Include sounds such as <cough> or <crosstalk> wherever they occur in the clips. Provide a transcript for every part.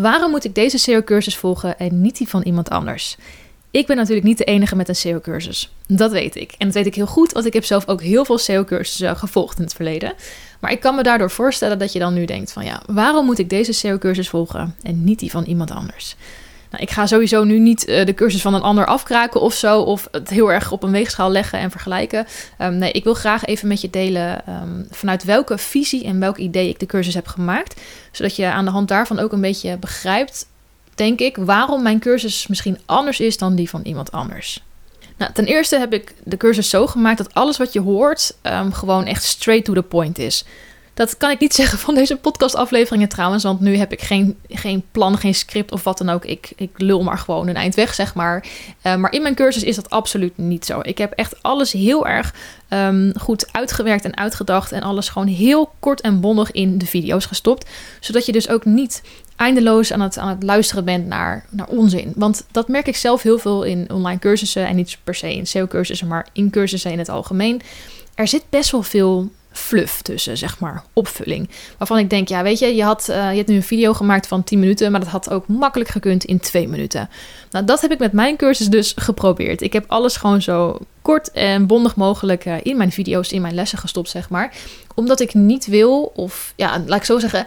Waarom moet ik deze SEO-cursus volgen en niet die van iemand anders? Ik ben natuurlijk niet de enige met een SEO-cursus. Dat weet ik. En dat weet ik heel goed, want ik heb zelf ook heel veel SEO-cursussen gevolgd in het verleden. Maar ik kan me daardoor voorstellen dat je dan nu denkt van ja, waarom moet ik deze SEO-cursus volgen en niet die van iemand anders? Nou, ik ga sowieso nu niet eh, de cursus van een ander afkraken of zo, of het heel erg op een weegschaal leggen en vergelijken. Ehm, nee, ik wil graag even met je delen ehm, vanuit welke visie en welk idee ik de cursus heb gemaakt, zodat je aan de hand daarvan ook een beetje begrijpt, denk ik, waarom mijn cursus misschien anders is dan die van iemand anders. Nou, ten eerste heb ik de cursus zo gemaakt dat alles wat je hoort um, gewoon echt straight to the point is. Dat kan ik niet <laughs> zeggen van deze podcastafleveringen trouwens, want nu heb ik geen, geen plan, geen script of wat dan ook. Ik, ik lul maar gewoon een eind weg, zeg maar. Uh, maar in mijn cursus is dat absoluut niet zo. Ik heb echt alles heel erg um, goed uitgewerkt en uitgedacht en alles gewoon heel kort en bondig in de video's gestopt. Zodat je dus ook niet eindeloos aan het, aan het luisteren bent naar, naar onzin. Want dat merk ik zelf heel veel in online cursussen en niet per se in SEO-cursussen, maar in cursussen in het algemeen. Er zit best wel veel fluff tussen, zeg maar, opvulling. Waarvan ik denk, ja, weet je, je, had, uh, je hebt nu een video gemaakt van 10 minuten, maar dat had ook makkelijk gekund in 2 minuten. Nou, dat heb ik met mijn cursus dus geprobeerd. Ik heb alles gewoon zo kort en bondig mogelijk uh, in mijn video's, in mijn lessen gestopt, zeg maar. Omdat ik niet wil, of ja, laat ik zo zeggen,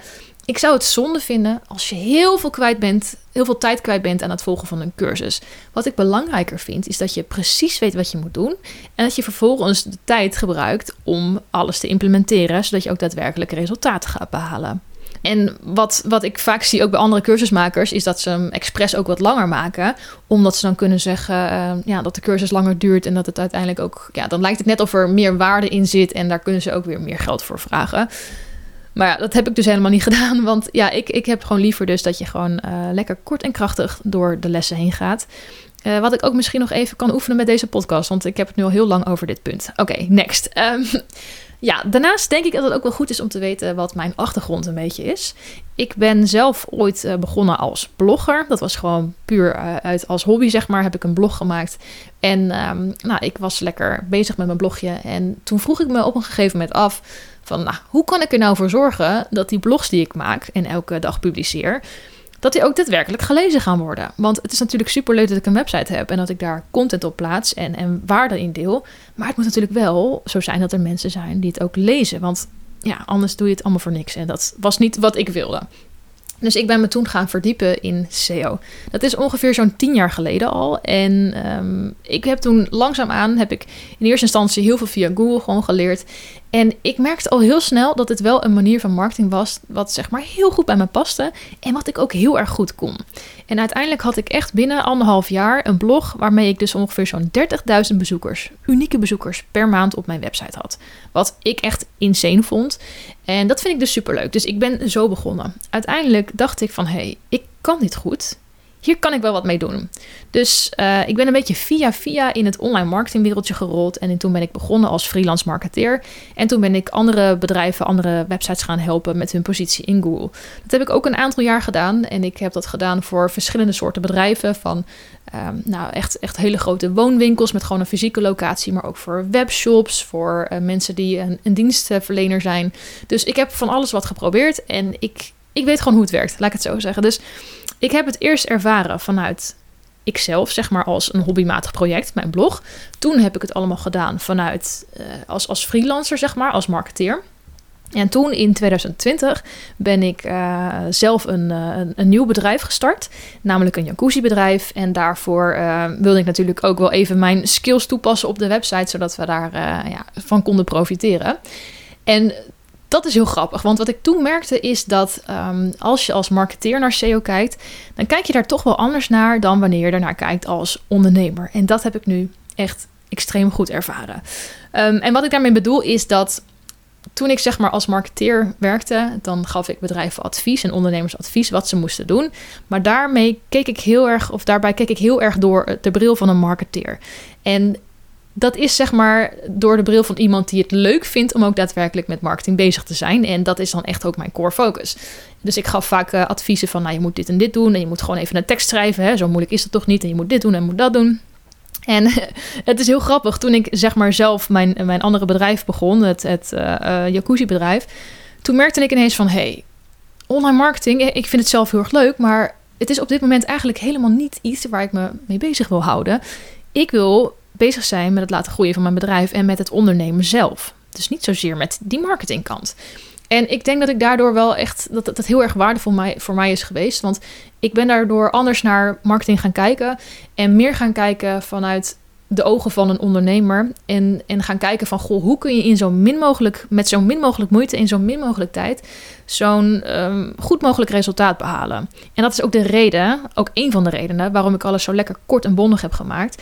ik zou het zonde vinden als je heel veel kwijt bent, heel veel tijd kwijt bent aan het volgen van een cursus. Wat ik belangrijker vind, is dat je precies weet wat je moet doen en dat je vervolgens de tijd gebruikt om alles te implementeren, zodat je ook daadwerkelijk resultaten gaat behalen. En wat, wat ik vaak zie ook bij andere cursusmakers, is dat ze hem expres ook wat langer maken. Omdat ze dan kunnen zeggen uh, ja, dat de cursus langer duurt en dat het uiteindelijk ook. Ja, dan lijkt het net of er meer waarde in zit en daar kunnen ze ook weer meer geld voor vragen. Maar ja, dat heb ik dus helemaal niet <laughs> gedaan. Want ja, ik, ik heb gewoon liever dus dat je gewoon uh, lekker kort en krachtig door de lessen heen gaat. Uh, wat ik ook misschien nog even kan oefenen met deze podcast. Want ik heb het nu al heel lang over dit punt. Oké, next. Um, <laughs> ja, daarnaast denk ik dat het ook wel goed is om te weten wat mijn achtergrond een beetje is. Ik ben zelf ooit uh, begonnen als blogger. Dat was gewoon puur uit als hobby, zeg maar, heb ik een blog gemaakt. En um, nou, ik was lekker bezig met mijn blogje. En toen vroeg ik me op een gegeven moment af van, nou, hoe kan ik er nou voor zorgen dat die blogs die ik maak en elke dag publiceer, dat die ook daadwerkelijk gelezen gaan worden. Want het is natuurlijk super leuk dat ik een website heb en dat ik daar content op plaats en, en waarde in deel. Maar het moet natuurlijk wel zo zijn dat er mensen zijn die het ook lezen. Want ja, anders doe je het allemaal voor niks. En dat was niet wat ik wilde. Dus ik ben me toen gaan verdiepen in SEO. Dat is ongeveer zo'n tien jaar geleden al. En um, ik heb toen langzaamaan, heb ik in eerste instantie heel veel via Google gewoon geleerd. En ik merkte al heel snel dat het wel een manier van marketing was, wat zeg maar heel goed bij me paste en wat ik ook heel erg goed kon. En uiteindelijk had ik echt binnen anderhalf jaar een blog waarmee ik dus ongeveer zo'n 30.000 bezoekers, unieke bezoekers per maand op mijn website had. Wat ik echt insane vond. En dat vind ik dus super leuk. Dus ik ben zo begonnen. Uiteindelijk dacht ik van hé, hey, ik kan dit goed hier kan ik wel wat mee doen. Dus uh, ik ben een beetje via via in het online marketingwereldje gerold. En toen ben ik begonnen als freelance marketeer. En toen ben ik andere bedrijven, andere websites gaan helpen met hun positie in Google. Dat heb ik ook een aantal jaar gedaan. En ik heb dat gedaan voor verschillende soorten bedrijven. Van um, nou, echt, echt hele grote woonwinkels met gewoon een fysieke locatie. Maar ook voor webshops, voor uh, mensen die een, een dienstverlener zijn. Dus ik heb van alles wat geprobeerd. En ik, ik weet gewoon hoe het werkt, laat ik het zo zeggen. Dus ik heb het eerst ervaren vanuit ikzelf, zeg maar als een hobbymatig project, mijn blog. Toen heb ik het allemaal gedaan vanuit uh, als, als freelancer, zeg maar, als marketeer. En toen in 2020 ben ik uh, zelf een, uh, een, een, nieuw bedrijf gestart, namelijk een jacuzzi-bedrijf. En daarvoor wilde ik natuurlijk ook wel even mijn skills toepassen op de website, zodat we daar ja, van konden profiteren. En dat is heel grappig. Want wat ik toen merkte is dat um, als je als marketeer naar SEO kijkt, dan kijk je daar toch wel anders naar dan wanneer je ernaar kijkt als ondernemer. En dat heb ik nu echt extreem goed ervaren. Um, en wat ik daarmee bedoel is dat toen ik zeg maar als marketeer werkte, dan gaf ik bedrijven advies en ondernemers advies wat ze moesten doen. Maar daarmee keek ik heel erg, of daarbij keek ik heel erg door de bril van een marketeer. En dat is zeg maar door de bril van iemand die het leuk vindt om ook daadwerkelijk met marketing bezig te zijn. En dat is dan echt ook mijn core focus. Dus ik gaf vaak uh, adviezen van, nou je moet dit en dit doen en je moet gewoon even een tekst schrijven. Hè? Zo moeilijk is het toch niet en je moet dit doen en moet dat doen. En <laughs> het is heel grappig, toen ik zeg maar zelf mijn, mijn andere bedrijf begon, het, uh, uh, jacuzzi bedrijf, toen merkte ik ineens van, hey, online marketing, ik vind het zelf heel erg leuk, maar het is op dit moment eigenlijk helemaal niet iets waar ik me mee bezig wil houden. Ik wil bezig zijn met het laten groeien van mijn bedrijf en met het ondernemen zelf. Dus niet zozeer met die marketingkant. En ik denk dat ik daardoor wel echt dat dat heel erg waardevol mij, voor mij is geweest. Want ik ben daardoor anders naar marketing gaan kijken. En meer gaan kijken vanuit de ogen van een ondernemer. En, en gaan kijken van goh, hoe kun je in zo min mogelijk, met zo min mogelijk moeite, in zo min mogelijk tijd, zo'n um, goed mogelijk resultaat behalen. En dat is ook de reden, ook een van de redenen waarom ik alles zo lekker kort en bondig heb gemaakt.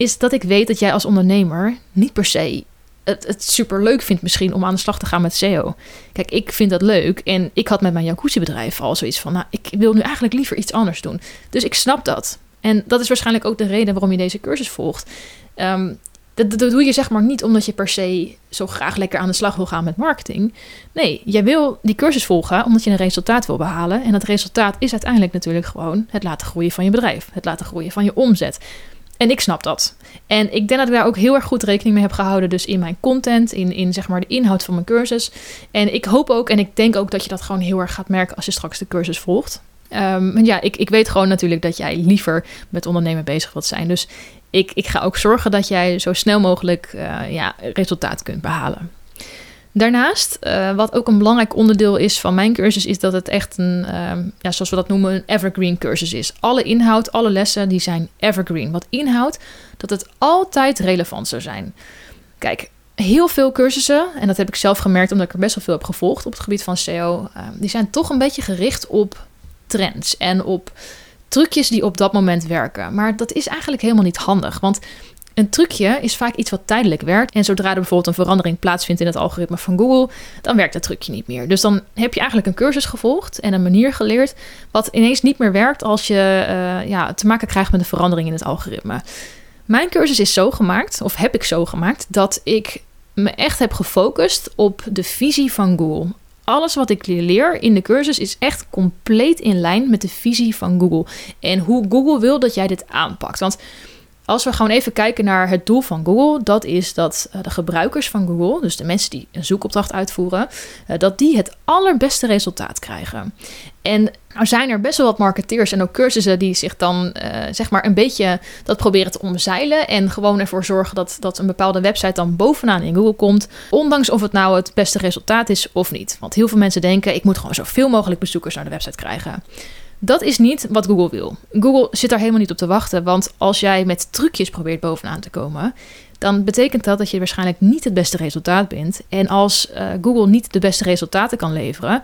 Is dat ik weet dat jij als ondernemer niet per se het, het super leuk vindt misschien om aan de slag te gaan met SEO. Kijk, ik vind dat leuk en ik had met mijn jacuzzi-bedrijf al zoiets van, nou, ik wil nu eigenlijk liever iets anders doen. Dus ik snap dat. En dat is waarschijnlijk ook de reden waarom je deze cursus volgt. Um, dat, dat, doe je zeg maar niet omdat je per se zo graag lekker aan de slag wil gaan met marketing. Nee, jij wil die cursus volgen omdat je een resultaat wil behalen. En dat resultaat is uiteindelijk natuurlijk gewoon het laten groeien van je bedrijf. Het laten groeien van je omzet. En ik snap dat. En ik denk dat ik daar ook heel erg goed rekening mee heb gehouden. Dus in mijn content, in, in zeg maar de inhoud van mijn cursus. En ik hoop ook en ik denk ook dat je dat gewoon heel erg gaat merken als je straks de cursus volgt. Um, ja, ik, ik weet gewoon natuurlijk dat jij liever met ondernemen bezig wilt zijn. Dus ik, ik ga ook zorgen dat jij zo snel mogelijk uh, ja, resultaat kunt behalen. Daarnaast, uh, wat ook een belangrijk onderdeel is van mijn cursus, is dat het echt een, uh, ja, zoals we dat noemen, een evergreen cursus is. Alle inhoud, alle lessen, die zijn evergreen. Wat inhoudt dat het altijd relevant zou zijn. Kijk, heel veel cursussen, en dat heb ik zelf gemerkt omdat ik er best wel veel heb gevolgd op het gebied van SEO, uh, die zijn toch een beetje gericht op trends en op trucjes die op dat moment werken. Maar dat is eigenlijk helemaal niet handig, want een trucje is vaak iets wat tijdelijk werkt. En zodra er bijvoorbeeld een verandering plaatsvindt in het algoritme van Google, dan werkt dat trucje niet meer. Dus dan heb je eigenlijk een cursus gevolgd en een manier geleerd wat ineens niet meer werkt als je uh, ja, te maken krijgt met een verandering in het algoritme. Mijn cursus is zo gemaakt, of heb ik zo gemaakt, dat ik me echt heb gefocust op de visie van Google. Alles wat ik leer in de cursus is echt compleet in lijn met de visie van Google. En hoe Google wil dat jij dit aanpakt. Want als we gewoon even kijken naar het doel van Google, dat is dat eh, de gebruikers van Google, dus de mensen die een zoekopdracht uitvoeren, eh, dat die het allerbeste resultaat krijgen. En er zijn er best wel wat marketeers en ook cursussen die zich dan uh, zeg maar een beetje dat proberen te omzeilen. En gewoon ervoor zorgen dat, dat een bepaalde website dan bovenaan in Google komt. Ondanks of het nou het beste resultaat is of niet. Want heel veel mensen denken: ik moet gewoon zoveel mogelijk bezoekers naar de website krijgen. Dat is niet wat Google wil. Google zit daar helemaal niet op te wachten. Want als jij met trucjes probeert bovenaan te komen, dan betekent dat dat je waarschijnlijk niet het beste resultaat bent. En als uh, Google niet de beste resultaten kan leveren,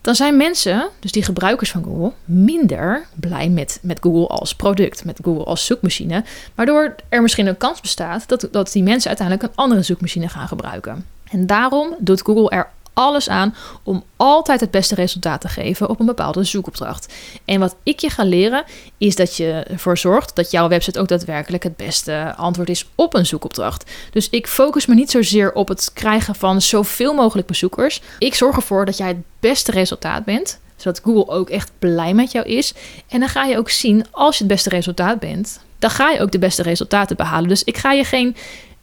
dan zijn mensen, dus die gebruikers van Google, minder blij met, met Google als product, met Google als zoekmachine. Waardoor er misschien een kans bestaat dat, dat die mensen uiteindelijk een andere zoekmachine gaan gebruiken. En daarom doet Google er alles aan om altijd het beste resultaat te geven op een bepaalde zoekopdracht. En wat ik je ga leren is dat je ervoor zorgt dat jouw website ook daadwerkelijk het beste antwoord is op een zoekopdracht. Dus ik focus me niet zozeer op het krijgen van zoveel mogelijk bezoekers. Ik zorg ervoor dat jij het beste resultaat bent zodat Google ook echt blij met jou is. En dan ga je ook zien, als je het beste resultaat bent, dan ga je ook de beste resultaten behalen. Dus ik ga je geen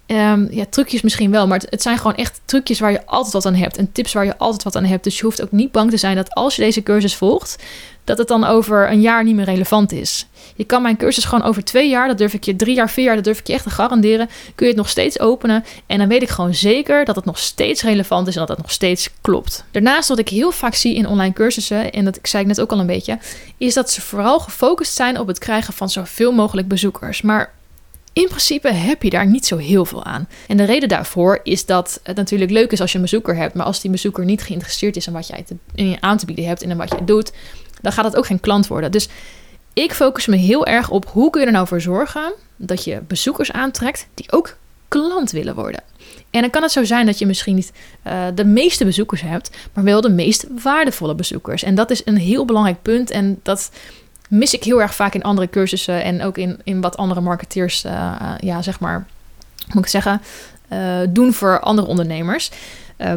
Um, ja, trucjes misschien wel, maar het, zijn gewoon echt trucjes waar je altijd wat aan hebt. En tips waar je altijd wat aan hebt. Dus je hoeft ook niet bang te zijn dat als je deze cursus volgt, dat het dan over een jaar niet meer relevant is. Je kan mijn cursus gewoon over twee jaar, dat durf ik je, drie jaar, vier jaar, dat durf ik je echt te garanderen. Kun je het nog steeds openen. En dan weet ik gewoon zeker dat het nog steeds relevant is en dat het nog steeds klopt. Daarnaast, wat ik heel vaak zie in online cursussen, en dat zei ik net ook al een beetje, is dat ze vooral gefocust zijn op het krijgen van zoveel mogelijk bezoekers. Maar in principe heb je daar niet zo heel veel aan. En de reden daarvoor is dat het natuurlijk leuk is als je een bezoeker hebt, maar als die bezoeker niet geïnteresseerd is in wat jij aan te bieden hebt en in wat jij doet, dan gaat het ook geen klant worden. Dus ik focus me heel erg op hoe kun je er nou voor zorgen dat je bezoekers aantrekt die ook klant willen worden. En dan kan het zo zijn dat je misschien niet uh, de meeste bezoekers hebt, maar wel de meest waardevolle bezoekers. En dat is een heel belangrijk punt. En dat mis ik heel erg vaak in andere cursussen en ook in, in wat andere marketeers, uh, ja, zeg maar, moet ik zeggen, uh, doen voor andere ondernemers.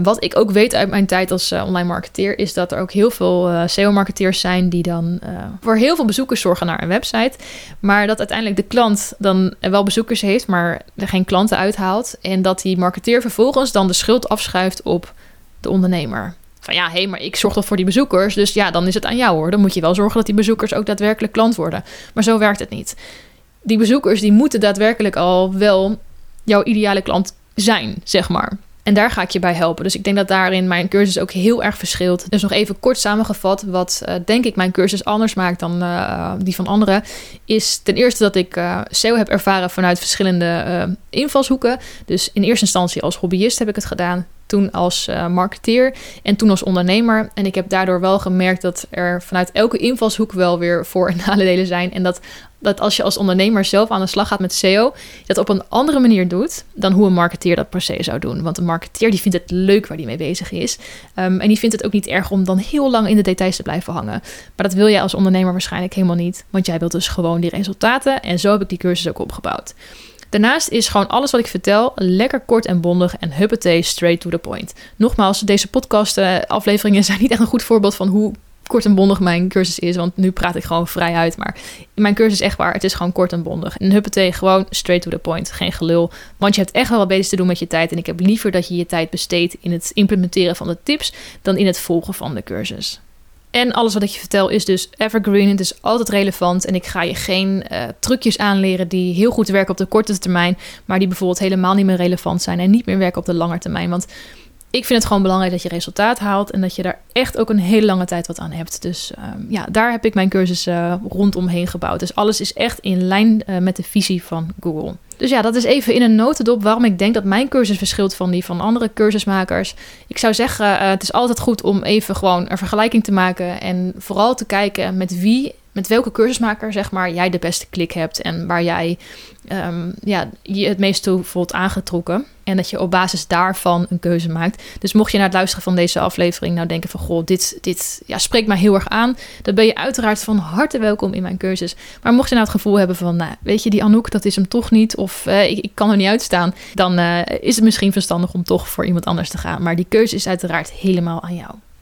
Wat ik ook weet uit mijn tijd als online marketeer, is dat er ook heel veel SEO-marketeers zijn die dan voor heel veel bezoekers zorgen naar een website. Maar dat uiteindelijk de klant dan wel bezoekers heeft, maar er geen klanten uithaalt. En dat die marketeer vervolgens dan de schuld afschuift op de ondernemer. Van ja, hé, hey, maar ik zorg toch voor die bezoekers. Dus ja, dan is het aan jou hoor. Dan moet je wel zorgen dat die bezoekers ook daadwerkelijk klant worden. Maar zo werkt het niet. Die bezoekers die moeten daadwerkelijk al wel jouw ideale klant zijn, zeg maar. En daar ga ik je bij helpen. Dus ik denk dat daarin mijn cursus ook heel erg verschilt. Dus nog even kort samengevat, wat uh, denk ik mijn cursus anders maakt dan uh, die van anderen, is ten eerste dat ik uh, SEO heb ervaren vanuit verschillende invalshoeken. Dus in eerste instantie als hobbyist heb ik het gedaan toen als uh, marketeer en toen als ondernemer. En ik heb daardoor wel gemerkt dat er vanuit elke invalshoek wel weer voor- en <laughs> nadelen zijn. En dat, dat als je als ondernemer zelf aan de slag gaat met SEO, dat op een andere manier doet dan hoe een marketeer dat per se zou doen. Want een marketeer die vindt het leuk waar die mee bezig is. Um, en die vindt het ook niet erg om dan heel lang in de details te blijven hangen. Maar dat wil jij als ondernemer waarschijnlijk helemaal niet. Want jij wilt dus gewoon die resultaten. En zo heb ik die cursus ook opgebouwd. Daarnaast is gewoon alles wat ik vertel lekker kort en bondig en huppatee straight to the point. Nogmaals, deze podcast uh, afleveringen <laughs> zijn niet echt een goed voorbeeld van hoe kort en bondig mijn cursus is. Want nu praat ik gewoon vrij uit. Maar mijn cursus is echt waar. Het is gewoon kort en bondig. En huppatee, gewoon straight to the point. Geen gelul. Want je hebt echt wel wat beters te doen met je tijd. En ik heb liever dat je je tijd besteedt in het implementeren van de tips... dan in het volgen van de cursus. En alles wat ik je vertel is dus evergreen. Het is altijd relevant. En ik ga je geen uh, trucjes aanleren die heel goed werken op de korte termijn. Maar die bijvoorbeeld helemaal niet meer relevant zijn. En niet meer werken op de lange termijn. Want ik vind het gewoon belangrijk dat je resultaat haalt. En dat je daar echt ook een hele lange tijd wat aan hebt. Dus uh, ja, daar heb ik mijn cursus uh, rondomheen gebouwd. Dus alles is echt in lijn uh, met de visie van Google. Dus ja, dat is even in een notendop waarom ik denk dat mijn cursus verschilt van die van andere cursusmakers. Ik zou zeggen, uh, het is altijd goed om even gewoon een vergelijking te maken en vooral te kijken met wie, met welke cursusmaker zeg maar jij de beste klik hebt en waar jij um, ja, je het meest toe voelt aangetrokken. En dat je op basis daarvan een keuze maakt. Dus mocht je na het luisteren van deze aflevering nou denken van... goh, dit, dit ja, spreekt mij heel erg aan... dan ben je uiteraard van harte welkom in mijn cursus. Maar mocht je nou het gevoel hebben van... nou, weet je, die Anouk, dat is hem toch niet... of uh, ik, ik, kan er niet uitstaan... dan uh, is het misschien verstandig om toch voor iemand anders te gaan. Maar die keuze is uiteraard helemaal aan jou.